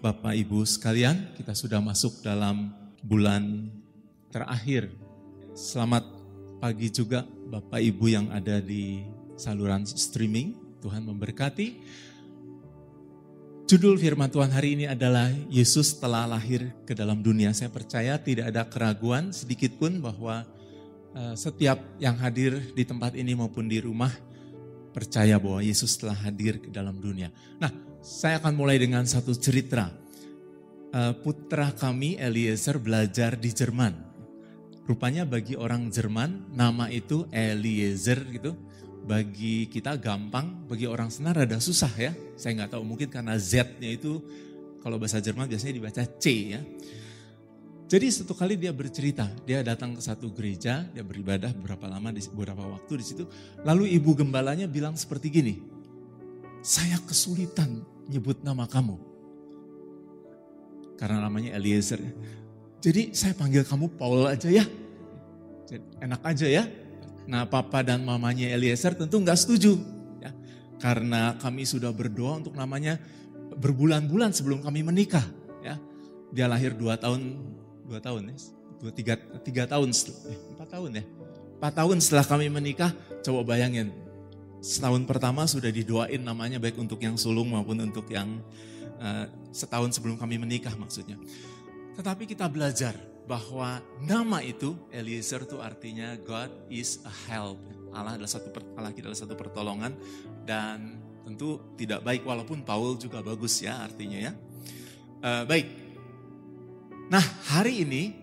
Bapak Ibu sekalian, kita sudah masuk dalam bulan terakhir. Selamat pagi juga Bapak Ibu yang ada di saluran streaming. Tuhan memberkati. Judul firman Tuhan hari ini adalah Yesus telah lahir ke dalam dunia. Saya percaya tidak ada keraguan sedikit pun bahwa uh, setiap yang hadir di tempat ini maupun di rumah percaya bahwa Yesus telah hadir ke dalam dunia. Nah, saya akan mulai dengan satu cerita. Uh, putra kami Eliezer belajar di Jerman. Rupanya bagi orang Jerman nama itu Eliezer gitu. Bagi kita gampang, bagi orang senar rada susah ya. Saya nggak tahu mungkin karena Z-nya itu kalau bahasa Jerman biasanya dibaca C ya. Jadi satu kali dia bercerita, dia datang ke satu gereja, dia beribadah beberapa lama di beberapa waktu di situ. Lalu ibu gembalanya bilang seperti gini, saya kesulitan nyebut nama kamu. Karena namanya Eliezer. Jadi saya panggil kamu Paul aja ya. Enak aja ya. Nah papa dan mamanya Eliezer tentu nggak setuju. Ya. Karena kami sudah berdoa untuk namanya berbulan-bulan sebelum kami menikah. Ya. Dia lahir dua tahun dua tahun ya, dua tiga, tiga tahun, eh, empat tahun ya, empat tahun setelah kami menikah, coba bayangin, setahun pertama sudah didoain namanya baik untuk yang sulung maupun untuk yang uh, setahun sebelum kami menikah maksudnya. Tetapi kita belajar bahwa nama itu Eliezer itu artinya God is a help. Allah adalah satu Allah kita adalah satu pertolongan dan tentu tidak baik walaupun Paul juga bagus ya artinya ya. Uh, baik, Nah hari ini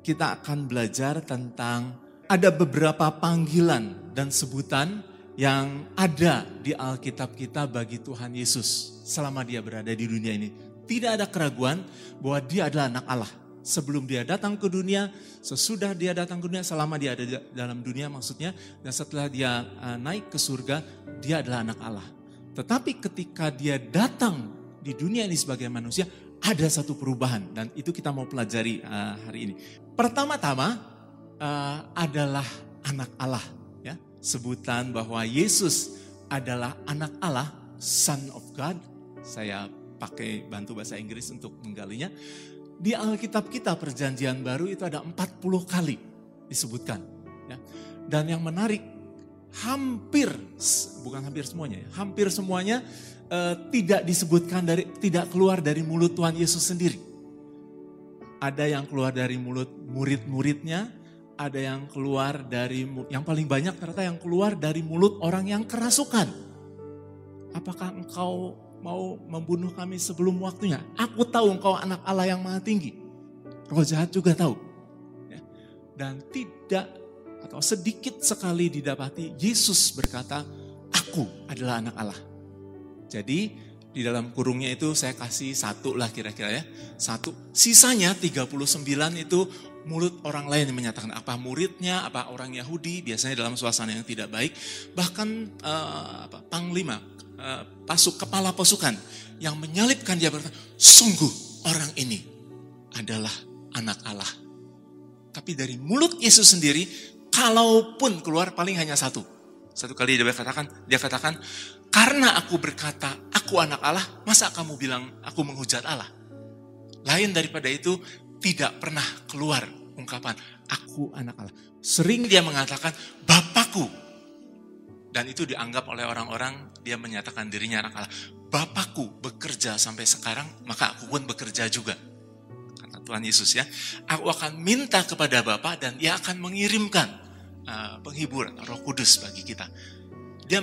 kita akan belajar tentang ada beberapa panggilan dan sebutan yang ada di Alkitab kita bagi Tuhan Yesus selama dia berada di dunia ini. Tidak ada keraguan bahwa dia adalah anak Allah. Sebelum dia datang ke dunia, sesudah dia datang ke dunia, selama dia ada dalam dunia maksudnya, dan setelah dia uh, naik ke surga, dia adalah anak Allah. Tetapi ketika dia datang di dunia ini sebagai manusia, ada satu perubahan dan itu kita mau pelajari uh, hari ini. Pertama-tama uh, adalah anak Allah. Sebutan bahwa Yesus adalah anak Allah, son of God. Saya pakai bantu bahasa Inggris untuk menggalinya. Di Alkitab kita perjanjian baru itu ada 40 kali disebutkan. Ya. Dan yang menarik hampir, bukan hampir semuanya ya, hampir semuanya uh, tidak disebutkan dari tidak keluar dari mulut Tuhan Yesus sendiri. Ada yang keluar dari mulut murid-muridnya, ada yang keluar dari yang paling banyak ternyata yang keluar dari mulut orang yang kerasukan. Apakah engkau mau membunuh kami sebelum waktunya? Aku tahu engkau anak Allah yang maha tinggi. Roh jahat juga tahu. Ya. Dan tidak atau sedikit sekali didapati Yesus berkata, aku adalah anak Allah. Jadi di dalam kurungnya itu saya kasih satu lah kira-kira ya. Satu. Sisanya 39 itu mulut orang lain yang menyatakan apa muridnya, apa orang Yahudi, biasanya dalam suasana yang tidak baik. Bahkan uh, apa, panglima, uh, pasuk, kepala pasukan yang menyalipkan dia berkata, sungguh orang ini adalah anak Allah. Tapi dari mulut Yesus sendiri, kalaupun keluar paling hanya satu. Satu kali dia katakan, dia katakan, karena aku berkata, aku anak Allah, masa kamu bilang aku menghujat Allah? Lain daripada itu, tidak pernah keluar ungkapan, aku anak Allah. Sering dia mengatakan, Bapakku. Dan itu dianggap oleh orang-orang, dia menyatakan dirinya anak Allah. Bapakku bekerja sampai sekarang, maka aku pun bekerja juga. Kata Tuhan Yesus ya, aku akan minta kepada Bapak dan dia akan mengirimkan uh, penghibur, roh kudus bagi kita dia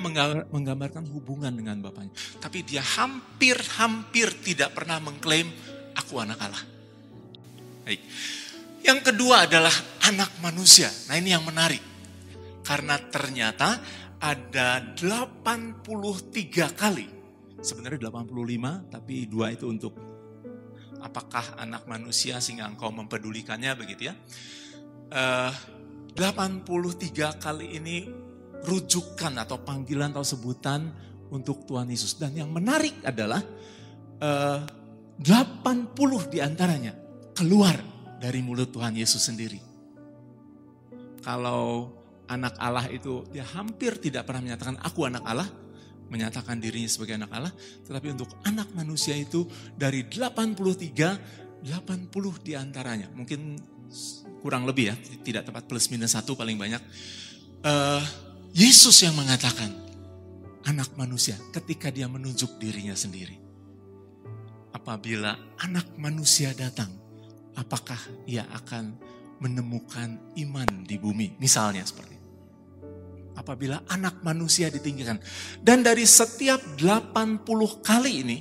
menggambarkan hubungan dengan Bapaknya. Tapi dia hampir-hampir tidak pernah mengklaim, aku anak Allah. Baik. Yang kedua adalah anak manusia. Nah ini yang menarik. Karena ternyata ada 83 kali. Sebenarnya 85, tapi dua itu untuk apakah anak manusia sehingga engkau mempedulikannya begitu ya. Uh, eh, 83 kali ini rujukan atau panggilan atau sebutan untuk Tuhan Yesus. Dan yang menarik adalah eh, 80 di antaranya keluar dari mulut Tuhan Yesus sendiri. Kalau anak Allah itu dia hampir tidak pernah menyatakan aku anak Allah. menyatakan dirinya sebagai anak Allah, tetapi untuk anak manusia itu dari 83, 80 di antaranya, mungkin kurang lebih ya, tidak tepat plus minus satu paling banyak. Uh, Yesus yang mengatakan anak manusia ketika dia menunjuk dirinya sendiri. Apabila anak manusia datang, apakah ia akan menemukan iman di bumi? Misalnya seperti apabila anak manusia ditinggikan. Dan dari setiap 80 kali ini,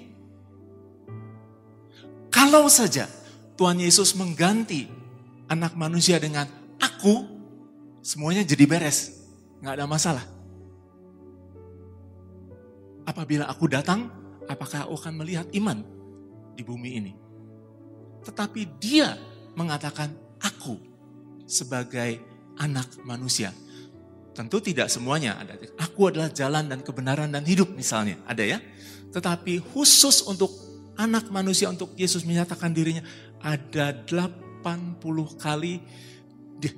kalau saja Tuhan Yesus mengganti anak manusia dengan aku, semuanya jadi beres. Nggak ada masalah. Apabila aku datang, apakah aku akan melihat iman di bumi ini? Tetapi dia mengatakan aku sebagai anak manusia Tentu tidak semuanya ada. Aku adalah jalan dan kebenaran dan hidup misalnya. Ada ya. Tetapi khusus untuk anak manusia untuk Yesus menyatakan dirinya ada 80 kali dia,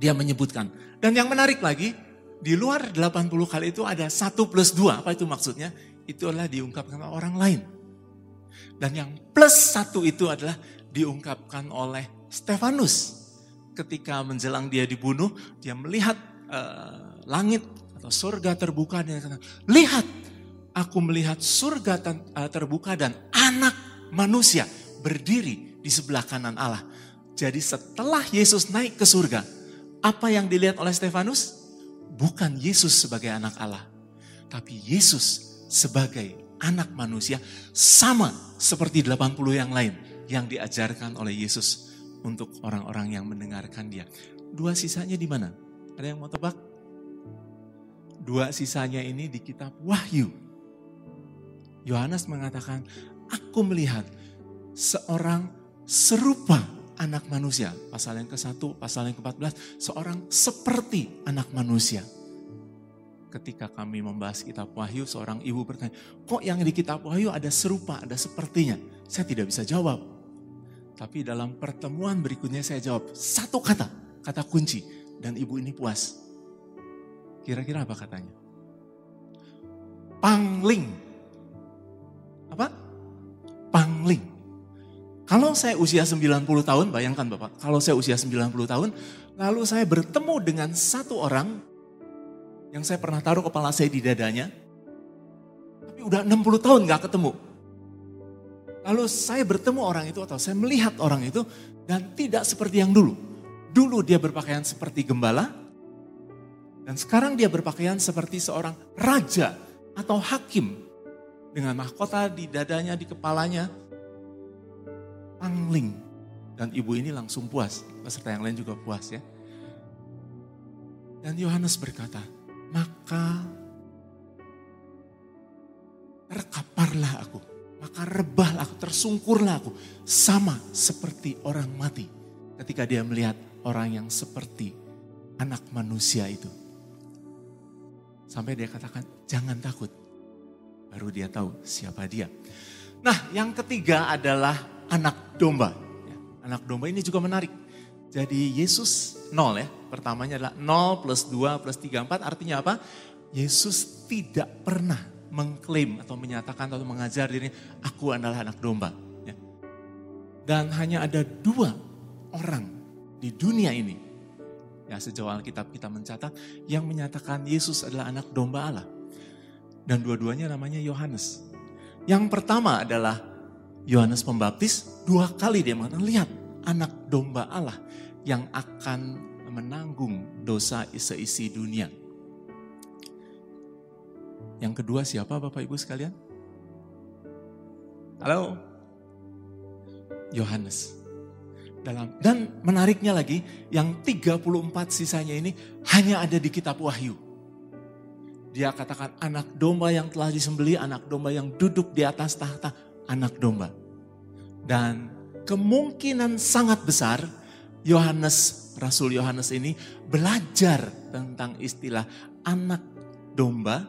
dia menyebutkan. Dan yang menarik lagi, di luar 80 kali itu ada satu plus dua. Apa itu maksudnya? Itu adalah diungkapkan orang lain. Dan yang plus satu itu adalah diungkapkan oleh Stefanus. Ketika menjelang dia dibunuh, dia melihat uh, langit atau surga terbuka dan kata, lihat aku melihat surga uh, terbuka dan anak manusia berdiri di sebelah kanan Allah. Jadi setelah Yesus naik ke surga, apa yang dilihat oleh Stefanus? Bukan Yesus sebagai anak Allah, tapi Yesus sebagai anak manusia sama seperti 80 yang lain yang diajarkan oleh Yesus untuk orang-orang yang mendengarkan dia. Dua sisanya di mana? Ada yang mau tebak? Dua sisanya ini di kitab Wahyu. Yohanes mengatakan, aku melihat seorang serupa anak manusia. Pasal yang ke-1, pasal yang ke-14, seorang seperti anak manusia. Ketika kami membahas kitab Wahyu, seorang ibu bertanya, kok yang di kitab Wahyu ada serupa, ada sepertinya? Saya tidak bisa jawab. Tapi dalam pertemuan berikutnya saya jawab, satu kata, kata kunci dan ibu ini puas. Kira-kira apa katanya? Pangling. Apa? Pangling. Kalau saya usia 90 tahun, bayangkan Bapak, kalau saya usia 90 tahun, lalu saya bertemu dengan satu orang yang saya pernah taruh kepala saya di dadanya, tapi udah 60 tahun gak ketemu. Lalu saya bertemu orang itu atau saya melihat orang itu dan tidak seperti yang dulu. Dulu dia berpakaian seperti gembala, dan sekarang dia berpakaian seperti seorang raja atau hakim. Dengan mahkota di dadanya, di kepalanya. Pangling. Dan ibu ini langsung puas. Peserta yang lain juga puas ya. Dan Yohanes berkata, maka terkaparlah aku. Maka rebahlah aku, tersungkurlah aku. Sama seperti orang mati. Ketika dia melihat orang yang seperti anak manusia itu. Sampai dia katakan, jangan takut. Baru dia tahu siapa dia. Nah yang ketiga adalah anak domba. Ya, anak domba ini juga menarik. Jadi Yesus nol ya. Pertamanya adalah nol plus dua plus tiga empat artinya apa? Yesus tidak pernah mengklaim atau menyatakan atau mengajar dirinya, aku adalah anak domba. Ya. Dan hanya ada dua orang di dunia ini. Ya sejauh Alkitab kita mencatat yang menyatakan Yesus adalah anak domba Allah. Dan dua-duanya namanya Yohanes. Yang pertama adalah Yohanes Pembaptis, dua kali dia mengatakan, lihat anak domba Allah yang akan menanggung dosa seisi dunia. Yang kedua siapa Bapak Ibu sekalian? Halo? Yohanes dalam dan menariknya lagi yang 34 sisanya ini hanya ada di kitab Wahyu. Dia katakan anak domba yang telah disembeli, anak domba yang duduk di atas tahta, anak domba. Dan kemungkinan sangat besar Yohanes, Rasul Yohanes ini belajar tentang istilah anak domba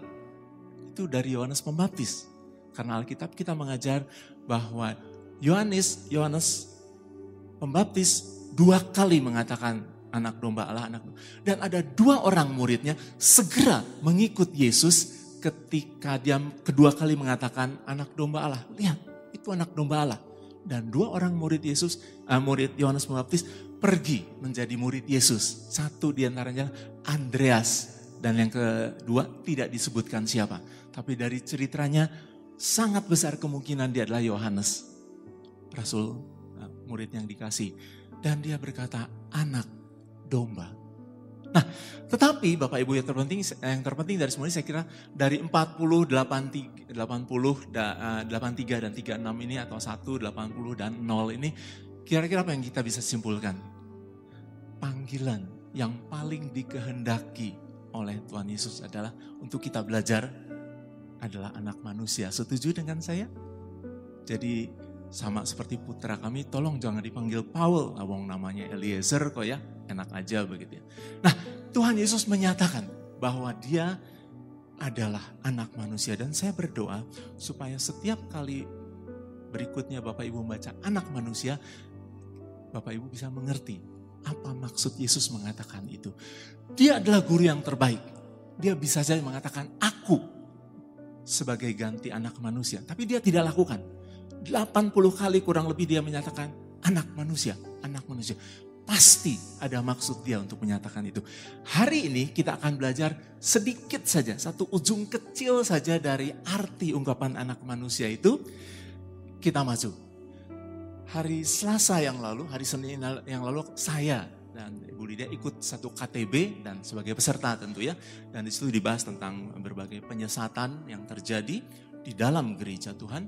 itu dari Yohanes Pembaptis. Karena Alkitab kita mengajar bahwa Yohanes, Yohanes Pembaptis dua kali mengatakan anak domba Allah, anak domba. Dan ada dua orang muridnya segera mengikut Yesus ketika dia kedua kali mengatakan anak domba Allah. Lihat, itu anak domba Allah. Dan dua orang murid Yesus, uh, murid Yohanes Pembaptis pergi menjadi murid Yesus. Satu di antaranya Andreas. Dan yang kedua tidak disebutkan siapa. Tapi dari ceritanya sangat besar kemungkinan dia adalah Yohanes. Rasul uh, murid yang dikasih. Dan dia berkata anak domba. Nah, tetapi Bapak Ibu yang terpenting yang terpenting dari semuanya saya kira dari 40 80 80 83 dan 36 ini atau 1 80 dan 0 ini kira-kira apa yang kita bisa simpulkan? Panggilan yang paling dikehendaki oleh Tuhan Yesus adalah untuk kita belajar adalah anak manusia. Setuju dengan saya? Jadi sama seperti putra kami, tolong jangan dipanggil Paul, awang namanya Eliezer kok ya, enak aja begitu ya. Nah Tuhan Yesus menyatakan bahwa dia adalah anak manusia dan saya berdoa supaya setiap kali berikutnya Bapak Ibu membaca anak manusia, Bapak Ibu bisa mengerti apa maksud Yesus mengatakan itu. Dia adalah guru yang terbaik. Dia bisa saja mengatakan aku sebagai ganti anak manusia, tapi dia tidak lakukan 80 kali kurang lebih dia menyatakan anak manusia, anak manusia. Pasti ada maksud dia untuk menyatakan itu. Hari ini kita akan belajar sedikit saja, satu ujung kecil saja dari arti ungkapan anak manusia itu. Kita maju. Hari Selasa yang lalu, hari Senin yang lalu saya dan Ibu Lydia ikut satu KTB dan sebagai peserta tentu ya. Dan di situ dibahas tentang berbagai penyesatan yang terjadi di dalam gereja Tuhan.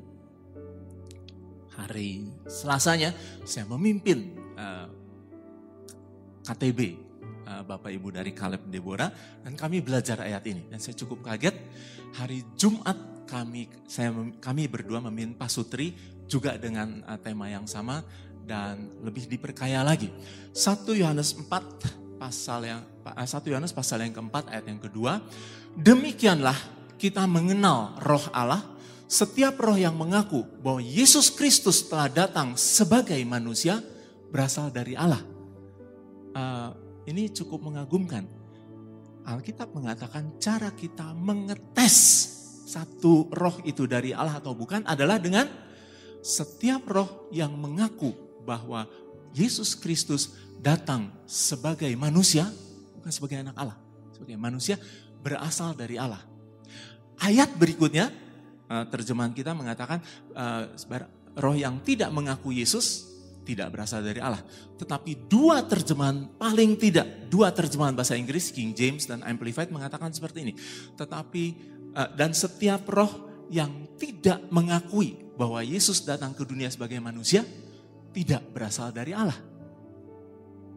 Hari Selasanya saya memimpin uh, eh, KTB uh, eh, Bapak Ibu dari Kaleb Deborah. Dan kami belajar ayat ini. Dan saya cukup kaget hari Jumat kami saya kami berdua memimpin Pasutri juga dengan uh, tema yang sama dan lebih diperkaya lagi. 1 Yohanes 4 pasal yang 1 Yohanes pasal yang keempat ayat yang kedua, demikianlah kita mengenal roh Allah setiap roh yang mengaku bahwa Yesus Kristus telah datang sebagai manusia berasal dari Allah. Uh, ini cukup mengagumkan. Alkitab mengatakan cara kita mengetes satu roh itu dari Allah atau bukan adalah dengan setiap roh yang mengaku bahwa Yesus Kristus datang sebagai manusia, bukan sebagai anak Allah, sebagai manusia berasal dari Allah. Ayat berikutnya uh, terjemahan kita mengatakan uh, roh yang tidak mengaku Yesus tidak berasal dari Allah. Tetapi dua terjemahan paling tidak, dua terjemahan bahasa Inggris, King James dan Amplified mengatakan seperti ini. Tetapi dan setiap roh yang tidak mengakui bahwa Yesus datang ke dunia sebagai manusia tidak berasal dari Allah.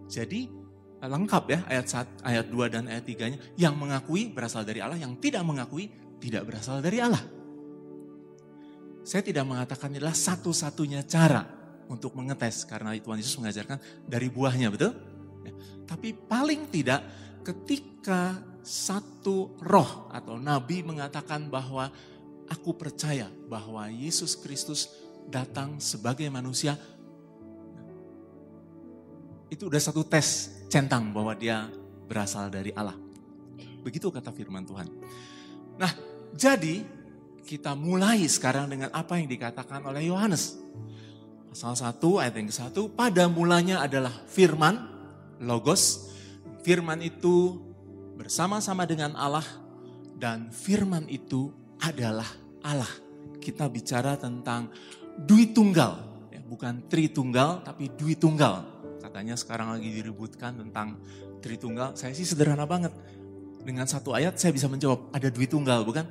Jadi lengkap ya ayat 1, ayat 2 dan ayat 3-nya. Yang mengakui berasal dari Allah, yang tidak mengakui tidak berasal dari Allah. Saya tidak mengatakan inilah satu-satunya cara untuk mengetes karena Tuhan Yesus mengajarkan dari buahnya, betul? Ya. Tapi paling tidak ketika satu roh atau nabi mengatakan bahwa aku percaya bahwa Yesus Kristus datang sebagai manusia, itu udah satu tes centang bahwa dia berasal dari Allah. Begitu kata firman Tuhan. Nah, jadi kita mulai sekarang dengan apa yang dikatakan oleh Yohanes. Pasal 1 ayat yang ke-1, pada mulanya adalah firman, logos. Firman itu bersama-sama dengan Allah dan firman itu adalah Allah. Kita bicara tentang dui tunggal, ya, bukan tritunggal tapi dui tunggal. Katanya sekarang lagi diributkan tentang tritunggal. Saya sih sederhana banget. Dengan satu ayat saya bisa menjawab ada dui tunggal, bukan?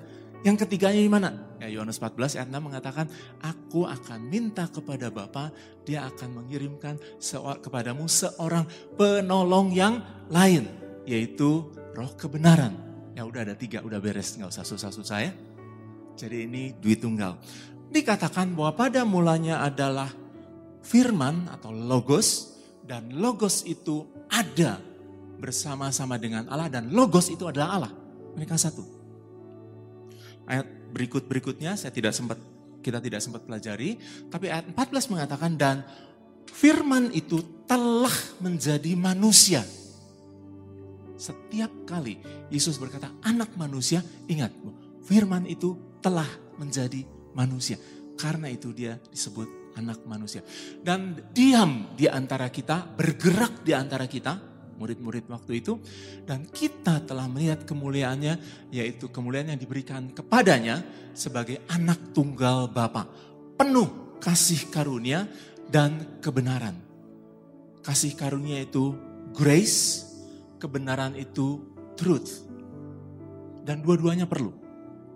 Yang ketiganya di mana? Ya Yohanes 14 ayat 6 mengatakan, Aku akan minta kepada Bapa, dia akan mengirimkan kepadamu seorang penolong yang lain, yaitu roh kebenaran. Ya udah ada tiga, udah beres, nggak usah susah-susah ya. Jadi ini duit tunggal. Dikatakan bahwa pada mulanya adalah firman atau logos, dan logos itu ada bersama-sama dengan Allah, dan logos itu adalah Allah. Mereka satu ayat berikut-berikutnya saya tidak sempat kita tidak sempat pelajari, tapi ayat 14 mengatakan dan firman itu telah menjadi manusia. Setiap kali Yesus berkata anak manusia, ingat firman itu telah menjadi manusia. Karena itu dia disebut anak manusia. Dan diam di antara kita, bergerak di antara kita, murid-murid waktu itu. Dan kita telah melihat kemuliaannya, yaitu kemuliaan yang diberikan kepadanya sebagai anak tunggal Bapa. Penuh kasih karunia dan kebenaran. Kasih karunia itu grace, kebenaran itu truth. Dan dua-duanya perlu.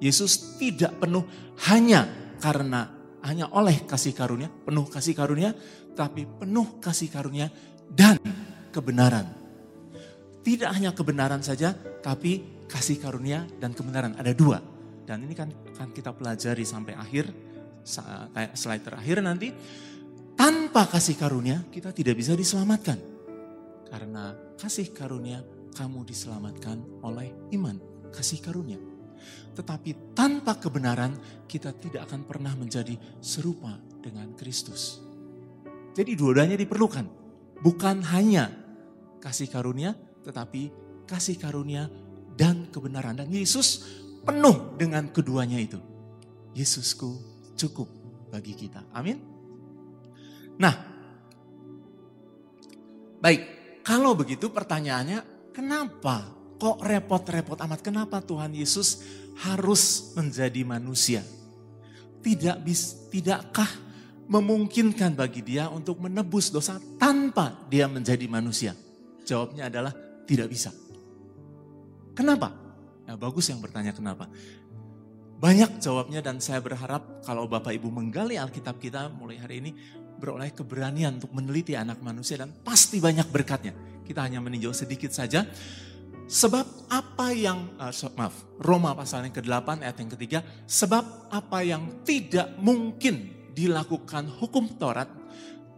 Yesus tidak penuh hanya karena hanya oleh kasih karunia, penuh kasih karunia, tapi penuh kasih karunia dan kebenaran. Tidak hanya kebenaran saja, tapi kasih karunia dan kebenaran. Ada dua. Dan ini kan akan kita pelajari sampai akhir, slide terakhir nanti. Tanpa kasih karunia, kita tidak bisa diselamatkan. Karena kasih karunia, kamu diselamatkan oleh iman. Kasih karunia. Tetapi tanpa kebenaran, kita tidak akan pernah menjadi serupa dengan Kristus. Jadi dua-duanya diperlukan. Bukan hanya kasih karunia, tetapi kasih karunia dan kebenaran. Dan Yesus penuh dengan keduanya itu. Yesusku cukup bagi kita. Amin. Nah, baik. Kalau begitu pertanyaannya, kenapa kok repot-repot amat? Kenapa Tuhan Yesus harus menjadi manusia? Tidak bis, tidakkah memungkinkan bagi dia untuk menebus dosa tanpa dia menjadi manusia? Jawabnya adalah tidak bisa. Kenapa? Nah, bagus yang bertanya kenapa. Banyak jawabnya dan saya berharap kalau Bapak Ibu menggali Alkitab kita mulai hari ini beroleh keberanian untuk meneliti anak manusia dan pasti banyak berkatnya. Kita hanya meninjau sedikit saja. Sebab apa yang, uh, maaf, Roma pasal yang ke-8 ayat yang ketiga, sebab apa yang tidak mungkin dilakukan hukum Taurat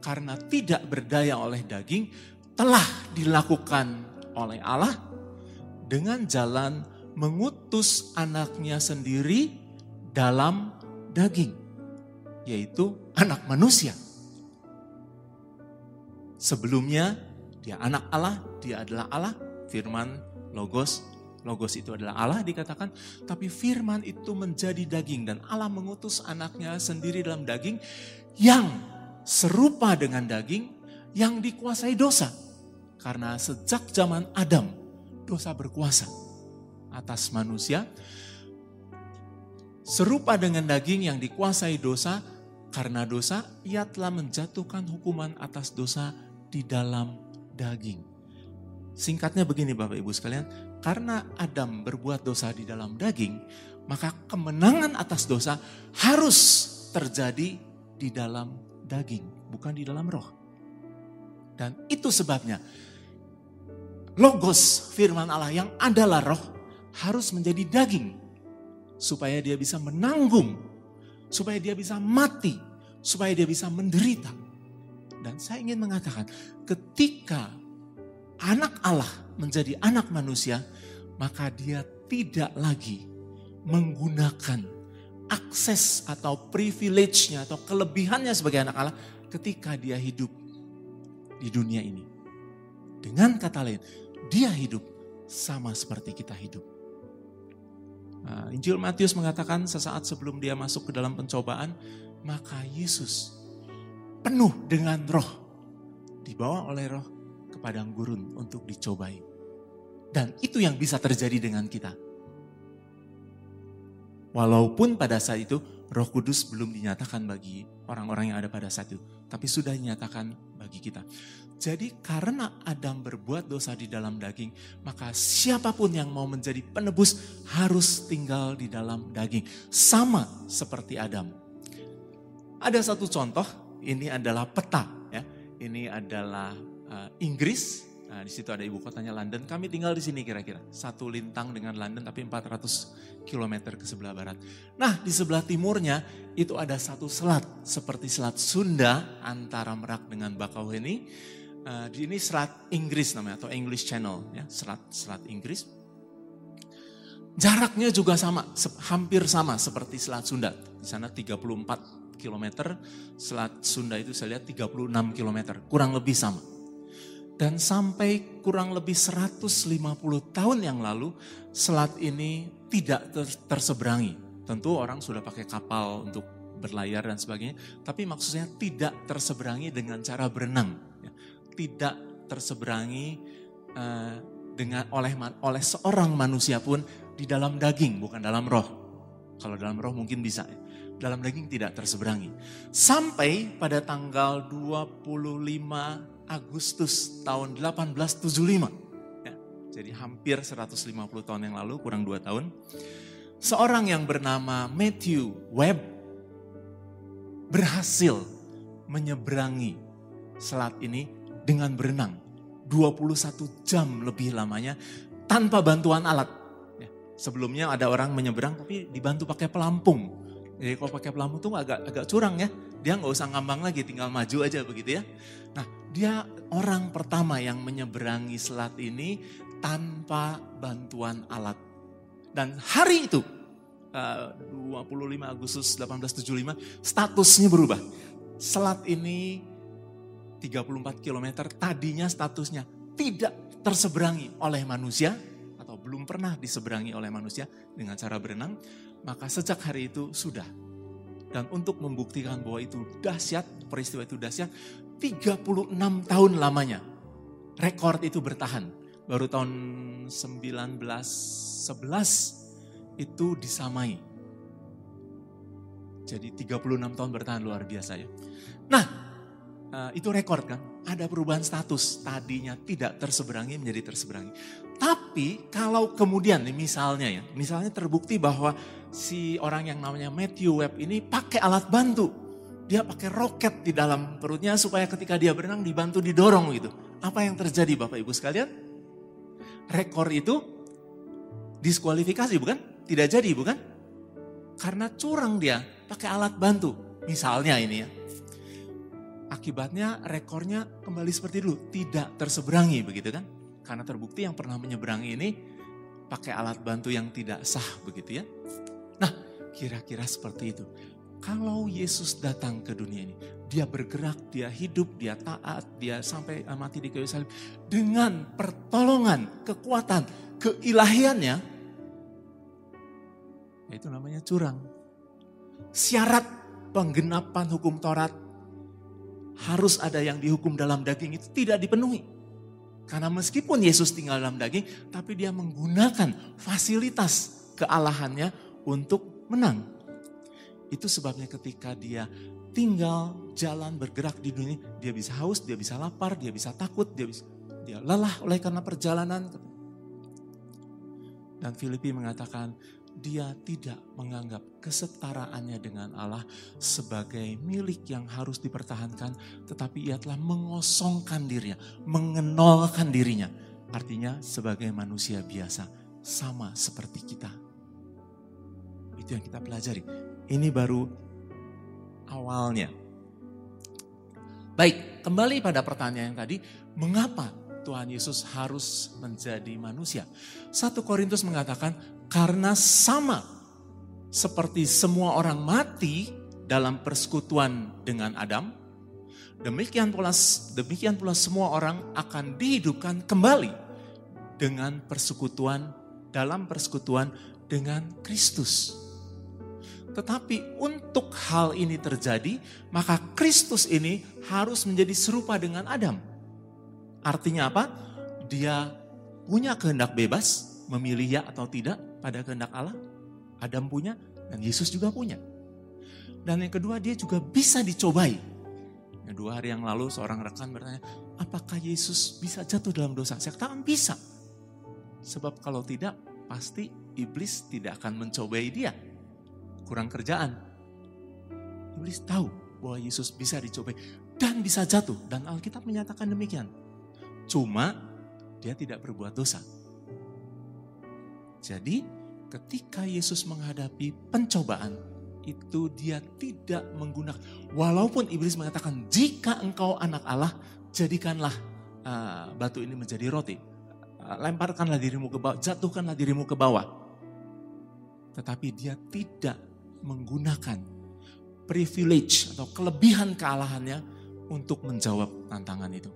karena tidak berdaya oleh daging telah dilakukan oleh Allah dengan jalan mengutus anaknya sendiri dalam daging, yaitu anak manusia. Sebelumnya dia anak Allah, dia adalah Allah, firman logos, logos itu adalah Allah dikatakan, tapi firman itu menjadi daging dan Allah mengutus anaknya sendiri dalam daging yang serupa dengan daging yang dikuasai dosa. Karena sejak zaman Adam, dosa berkuasa atas manusia. Serupa dengan daging yang dikuasai dosa, karena dosa ia telah menjatuhkan hukuman atas dosa di dalam daging. Singkatnya begini Bapak Ibu sekalian, karena Adam berbuat dosa di dalam daging, maka kemenangan atas dosa harus terjadi di dalam daging, bukan di dalam roh. Dan itu sebabnya logos firman Allah yang adalah roh harus menjadi daging. Supaya dia bisa menanggung, supaya dia bisa mati, supaya dia bisa menderita. Dan saya ingin mengatakan ketika anak Allah menjadi anak manusia, maka dia tidak lagi menggunakan akses atau privilege-nya atau kelebihannya sebagai anak Allah ketika dia hidup di dunia ini. Dengan kata lain, dia hidup sama seperti kita hidup. Nah, Injil Matius mengatakan sesaat sebelum dia masuk ke dalam pencobaan, maka Yesus penuh dengan roh, dibawa oleh roh ke padang gurun untuk dicobai. Dan itu yang bisa terjadi dengan kita. Walaupun pada saat itu roh kudus belum dinyatakan bagi orang-orang yang ada pada saat itu. Tapi sudah dinyatakan bagi kita. Jadi karena Adam berbuat dosa di dalam daging, maka siapa pun yang mau menjadi penebus harus tinggal di dalam daging. Sama seperti Adam. Ada satu contoh, ini adalah peta. ya. Ini adalah uh, Inggris, Nah, di situ ada ibu kotanya London. Kami tinggal di sini kira-kira. Satu lintang dengan London tapi 400 km ke sebelah barat. Nah, di sebelah timurnya itu ada satu selat seperti selat Sunda antara Merak dengan Bakauheni. Uh, ini selat Inggris namanya atau English Channel ya, selat selat Inggris. Jaraknya juga sama, hampir sama seperti selat Sunda. Di sana 34 km, selat Sunda itu saya lihat 36 km, kurang lebih sama. Dan sampai kurang lebih 150 tahun yang lalu, selat ini tidak terseberangi. Tentu orang sudah pakai kapal untuk berlayar dan sebagainya, tapi maksudnya tidak terseberangi dengan cara berenang. Ya. Tidak terseberangi uh, dengan oleh oleh seorang manusia pun di dalam daging, bukan dalam roh. Kalau dalam roh mungkin bisa. Ya. Dalam daging tidak terseberangi. Sampai pada tanggal 25 Agustus tahun 1875. Ya, jadi hampir 150 tahun yang lalu, kurang 2 tahun. Seorang yang bernama Matthew Webb berhasil menyeberangi selat ini dengan berenang. 21 jam lebih lamanya tanpa bantuan alat. Ya, sebelumnya ada orang menyeberang tapi dibantu pakai pelampung. Jadi kalau pakai pelampung tuh agak agak curang ya. Dia nggak usah ngambang lagi, tinggal maju aja begitu ya. Nah, dia orang pertama yang menyeberangi selat ini tanpa bantuan alat. Dan hari itu, 25 eh, Agustus 1875, statusnya berubah. Selat ini 34 km, tadinya statusnya tidak terseberangi oleh manusia, belum pernah diseberangi oleh manusia dengan cara berenang, maka sejak hari itu sudah dan untuk membuktikan bahwa itu dahsyat, peristiwa itu dahsyat, 36 tahun lamanya. Rekor itu bertahan. Baru tahun 1911 itu disamai. Jadi 36 tahun bertahan luar biasa ya. Nah, eh, itu rekor kan. Ada perubahan status. Tadinya tidak terseberangi menjadi terseberangi. Tapi kalau kemudian misalnya ya, misalnya terbukti bahwa si orang yang namanya Matthew Webb ini pakai alat bantu. Dia pakai roket di dalam perutnya supaya ketika dia berenang dibantu didorong gitu. Apa yang terjadi Bapak Ibu sekalian? Rekor itu diskualifikasi bukan? Tidak jadi bukan? Karena curang dia pakai alat bantu. Misalnya ini ya. Akibatnya rekornya kembali seperti dulu, tidak terseberangi begitu kan? Karena terbukti yang pernah menyeberangi ini pakai alat bantu yang tidak sah begitu ya. Nah kira-kira seperti itu. Kalau Yesus datang ke dunia ini, dia bergerak, dia hidup, dia taat, dia sampai mati di kayu salib dengan pertolongan, kekuatan, keilahiannya, itu namanya curang. Syarat penggenapan hukum Taurat harus ada yang dihukum dalam daging itu tidak dipenuhi. Karena meskipun Yesus tinggal dalam daging, tapi dia menggunakan fasilitas kealahannya untuk menang. Itu sebabnya ketika dia tinggal jalan bergerak di dunia, dia bisa haus, dia bisa lapar, dia bisa takut, dia bisa dia lelah oleh karena perjalanan. Dan Filipi mengatakan, dia tidak menganggap kesetaraannya dengan Allah sebagai milik yang harus dipertahankan, tetapi ia telah mengosongkan dirinya, mengenolkan dirinya. Artinya sebagai manusia biasa, sama seperti kita. Itu yang kita pelajari. Ini baru awalnya. Baik, kembali pada pertanyaan yang tadi, mengapa Tuhan Yesus harus menjadi manusia? Satu Korintus mengatakan karena sama seperti semua orang mati dalam persekutuan dengan Adam, demikian pula demikian pula semua orang akan dihidupkan kembali dengan persekutuan dalam persekutuan dengan Kristus. Tetapi untuk hal ini terjadi, maka Kristus ini harus menjadi serupa dengan Adam. Artinya apa? Dia punya kehendak bebas, memilih ya atau tidak, pada kehendak Allah. Adam punya dan Yesus juga punya. Dan yang kedua dia juga bisa dicobai. Yang dua hari yang lalu seorang rekan bertanya, apakah Yesus bisa jatuh dalam dosa? Saya katakan bisa. Sebab kalau tidak, pasti iblis tidak akan mencobai dia. Kurang kerjaan. Iblis tahu bahwa Yesus bisa dicobai dan bisa jatuh. Dan Alkitab menyatakan demikian. Cuma dia tidak berbuat dosa. Jadi ketika Yesus menghadapi pencobaan, itu dia tidak menggunakan. Walaupun iblis mengatakan jika engkau anak Allah, jadikanlah uh, batu ini menjadi roti. Uh, lemparkanlah dirimu ke bawah, jatuhkanlah dirimu ke bawah. Tetapi dia tidak menggunakan privilege atau kelebihan kealahannya untuk menjawab tantangan itu.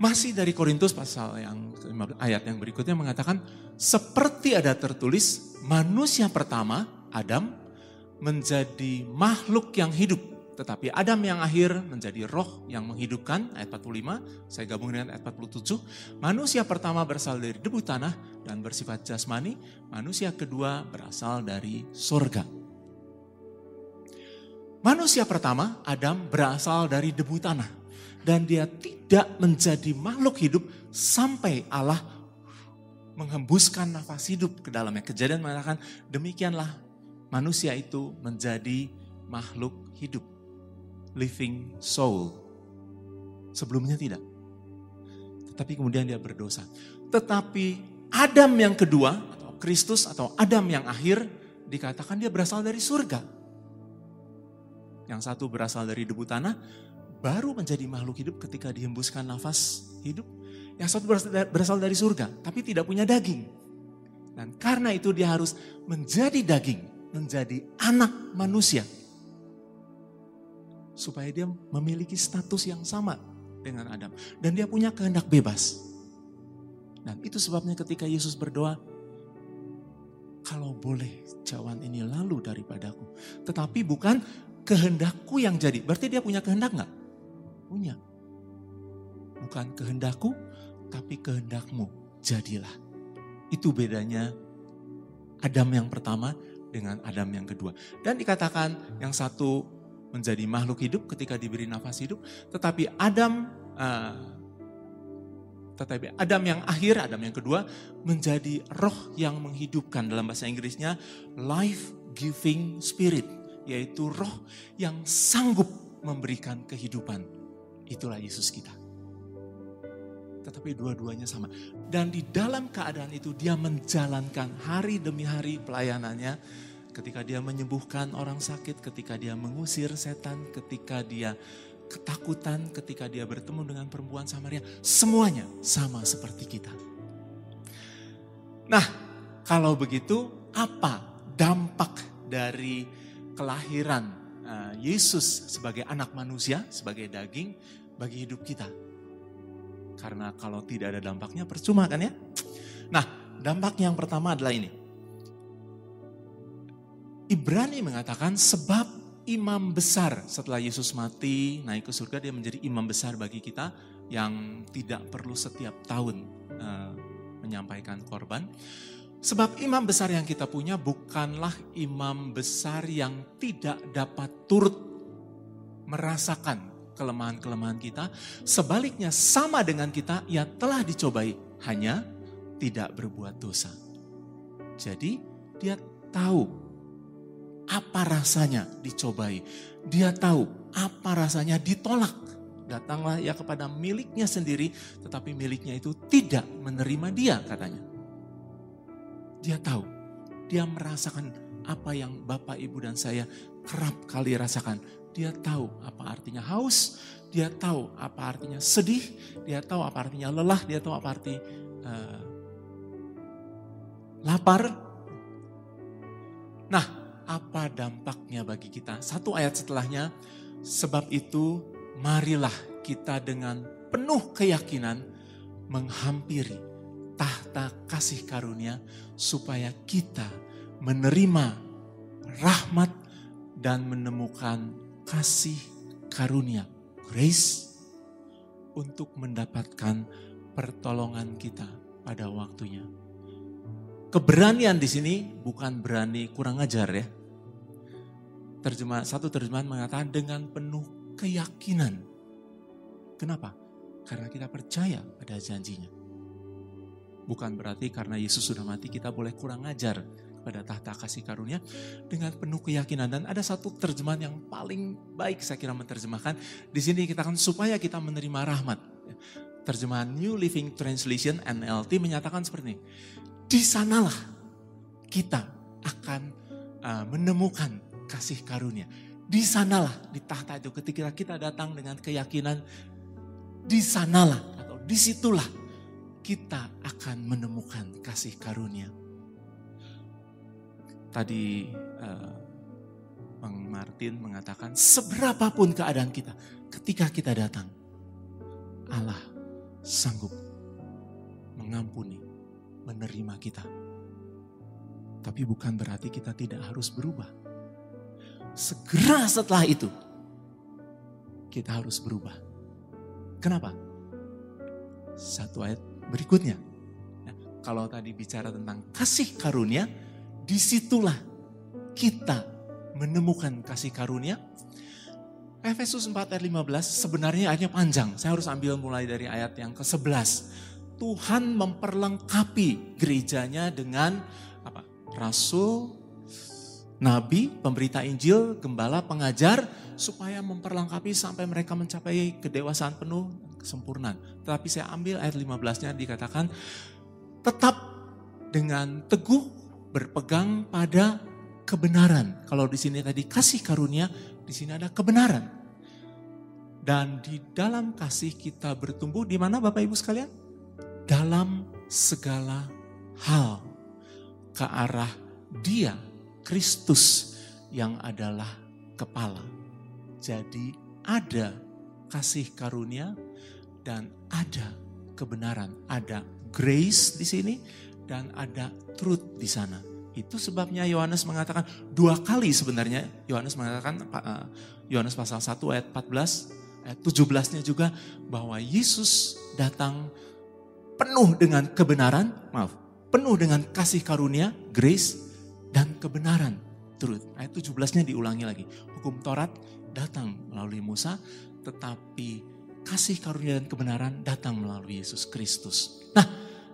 Masih dari Korintus pasal yang ayat yang berikutnya mengatakan seperti ada tertulis manusia pertama Adam menjadi makhluk yang hidup. Tetapi Adam yang akhir menjadi roh yang menghidupkan ayat 45 saya gabung dengan ayat 47 manusia pertama berasal dari debu tanah dan bersifat jasmani manusia kedua berasal dari surga manusia pertama Adam berasal dari debu tanah dan dia tidak menjadi makhluk hidup sampai Allah menghembuskan nafas hidup ke dalamnya. Kejadian mengatakan demikianlah manusia itu menjadi makhluk hidup. Living soul. Sebelumnya tidak. Tetapi kemudian dia berdosa. Tetapi Adam yang kedua, atau Kristus atau Adam yang akhir, dikatakan dia berasal dari surga. Yang satu berasal dari debu tanah, baru menjadi makhluk hidup ketika dihembuskan nafas hidup. Yang satu berasal dari surga, tapi tidak punya daging. Dan karena itu dia harus menjadi daging, menjadi anak manusia. Supaya dia memiliki status yang sama dengan Adam. Dan dia punya kehendak bebas. Dan itu sebabnya ketika Yesus berdoa, kalau boleh cawan ini lalu daripadaku. Tetapi bukan kehendakku yang jadi. Berarti dia punya kehendak nggak? Punya. Bukan kehendakku, tapi kehendakmu jadilah. Itu bedanya Adam yang pertama dengan Adam yang kedua. Dan dikatakan yang satu menjadi makhluk hidup ketika diberi nafas hidup, tetapi Adam uh, tetapi Adam yang akhir, Adam yang kedua menjadi roh yang menghidupkan dalam bahasa Inggrisnya life giving spirit, yaitu roh yang sanggup memberikan kehidupan Itulah Yesus kita. Tetapi dua-duanya sama. Dan di dalam keadaan itu dia menjalankan hari demi hari pelayanannya. Ketika dia menyembuhkan orang sakit, ketika dia mengusir setan, ketika dia ketakutan, ketika dia bertemu dengan perempuan Samaria. Semuanya sama seperti kita. Nah, kalau begitu apa dampak dari kelahiran eh, Yesus sebagai anak manusia, sebagai daging, bagi hidup kita. Karena kalau tidak ada dampaknya percuma kan ya. Nah dampak yang pertama adalah ini. Ibrani mengatakan sebab imam besar setelah Yesus mati naik ke surga dia menjadi imam besar bagi kita yang tidak perlu setiap tahun uh, menyampaikan korban. Sebab imam besar yang kita punya bukanlah imam besar yang tidak dapat turut merasakan kelemahan-kelemahan kita. Sebaliknya sama dengan kita, ia telah dicobai, hanya tidak berbuat dosa. Jadi dia tahu apa rasanya dicobai. Dia tahu apa rasanya ditolak. Datanglah ia kepada miliknya sendiri, tetapi miliknya itu tidak menerima dia katanya. Dia tahu, dia merasakan apa yang Bapak, Ibu, dan saya kerap kali rasakan dia tahu apa artinya haus, dia tahu apa artinya sedih, dia tahu apa artinya lelah, dia tahu apa arti uh, lapar. Nah, apa dampaknya bagi kita? Satu ayat setelahnya, sebab itu marilah kita dengan penuh keyakinan menghampiri tahta kasih karunia supaya kita menerima rahmat dan menemukan kasih karunia, grace, untuk mendapatkan pertolongan kita pada waktunya. Keberanian di sini bukan berani kurang ajar ya. Terjemah, satu terjemahan mengatakan dengan penuh keyakinan. Kenapa? Karena kita percaya pada janjinya. Bukan berarti karena Yesus sudah mati kita boleh kurang ajar pada tahta kasih karunia dengan penuh keyakinan dan ada satu terjemahan yang paling baik saya kira menerjemahkan di sini kita akan supaya kita menerima rahmat. Terjemahan New Living Translation NLT menyatakan seperti ini. Di sanalah kita akan uh, menemukan kasih karunia. Di sanalah di tahta itu ketika kita datang dengan keyakinan di sanalah atau di situlah kita akan menemukan kasih karunia. Tadi uh, Martin mengatakan seberapapun keadaan kita, ketika kita datang, Allah sanggup mengampuni, menerima kita. Tapi bukan berarti kita tidak harus berubah. Segera setelah itu, kita harus berubah. Kenapa? Satu ayat berikutnya. Nah, kalau tadi bicara tentang kasih karunia, di situlah kita menemukan kasih karunia. Efesus 4 ayat 15 sebenarnya ayatnya panjang. Saya harus ambil mulai dari ayat yang ke-11. Tuhan memperlengkapi gerejanya dengan apa? Rasul, nabi, pemberita Injil, gembala, pengajar supaya memperlengkapi sampai mereka mencapai kedewasaan penuh, kesempurnaan. Tetapi saya ambil ayat 15-nya dikatakan tetap dengan teguh berpegang pada kebenaran. Kalau di sini tadi kasih karunia, di sini ada kebenaran. Dan di dalam kasih kita bertumbuh di mana Bapak Ibu sekalian? Dalam segala hal ke arah Dia, Kristus yang adalah kepala. Jadi ada kasih karunia dan ada kebenaran, ada grace di sini dan ada truth di sana. Itu sebabnya Yohanes mengatakan dua kali sebenarnya Yohanes mengatakan eh, Yohanes pasal 1 ayat 14 ayat 17-nya juga bahwa Yesus datang penuh dengan kebenaran, maaf, penuh dengan kasih karunia, grace dan kebenaran, truth. Ayat 17-nya diulangi lagi. Hukum Taurat datang melalui Musa, tetapi kasih karunia dan kebenaran datang melalui Yesus Kristus. Nah,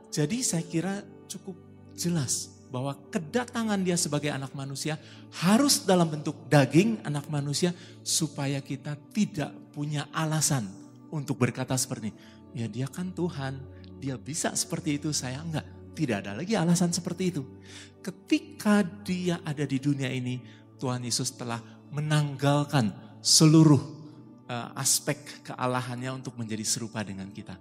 jadi saya kira cukup jelas bahwa kedatangan dia sebagai anak manusia harus dalam bentuk daging anak manusia supaya kita tidak punya alasan untuk berkata seperti ini. Ya dia kan Tuhan, dia bisa seperti itu, saya enggak. Tidak ada lagi alasan seperti itu. Ketika dia ada di dunia ini, Tuhan Yesus telah menanggalkan seluruh uh, aspek kealahannya untuk menjadi serupa dengan kita.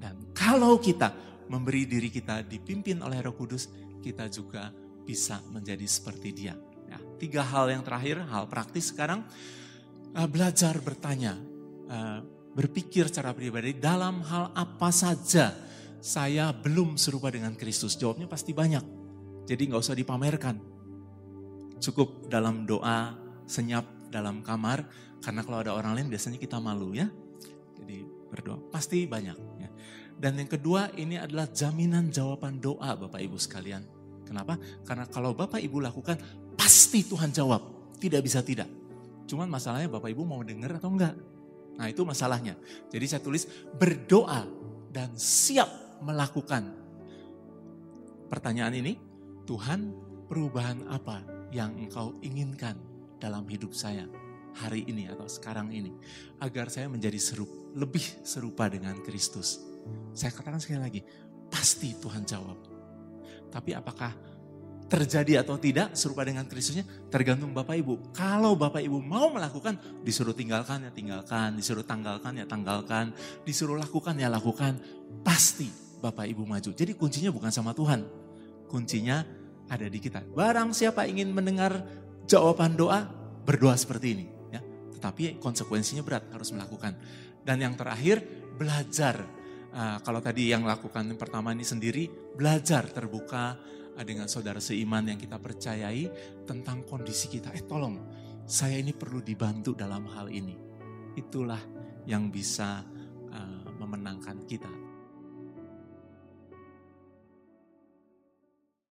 Dan kalau kita memberi diri kita dipimpin oleh Roh Kudus, kita juga bisa menjadi seperti dia. Ya, tiga hal yang terakhir, hal praktis sekarang, uh, belajar bertanya, uh, berpikir secara pribadi dalam hal apa saja saya belum serupa dengan Kristus. Jawabnya pasti banyak, jadi nggak usah dipamerkan. Cukup dalam doa, senyap dalam kamar, karena kalau ada orang lain biasanya kita malu ya. Jadi berdoa, pasti banyak. Dan yang kedua ini adalah jaminan jawaban doa Bapak Ibu sekalian. Kenapa? Karena kalau Bapak Ibu lakukan pasti Tuhan jawab. Tidak bisa tidak. Cuman masalahnya Bapak Ibu mau dengar atau enggak. Nah itu masalahnya. Jadi saya tulis berdoa dan siap melakukan. Pertanyaan ini, Tuhan perubahan apa yang engkau inginkan dalam hidup saya hari ini atau sekarang ini. Agar saya menjadi serup, lebih serupa dengan Kristus. Saya katakan sekali lagi, pasti Tuhan jawab. Tapi apakah terjadi atau tidak serupa dengan Kristusnya tergantung Bapak Ibu. Kalau Bapak Ibu mau melakukan, disuruh tinggalkan ya tinggalkan, disuruh tanggalkan ya tanggalkan, disuruh lakukan ya lakukan, pasti Bapak Ibu maju. Jadi kuncinya bukan sama Tuhan, kuncinya ada di kita. Barang siapa ingin mendengar jawaban doa, berdoa seperti ini. Ya. Tetapi konsekuensinya berat, harus melakukan. Dan yang terakhir, belajar Uh, kalau tadi yang lakukan yang pertama ini sendiri, belajar terbuka uh, dengan saudara seiman yang kita percayai tentang kondisi kita. Eh tolong, saya ini perlu dibantu dalam hal ini. Itulah yang bisa uh, memenangkan kita.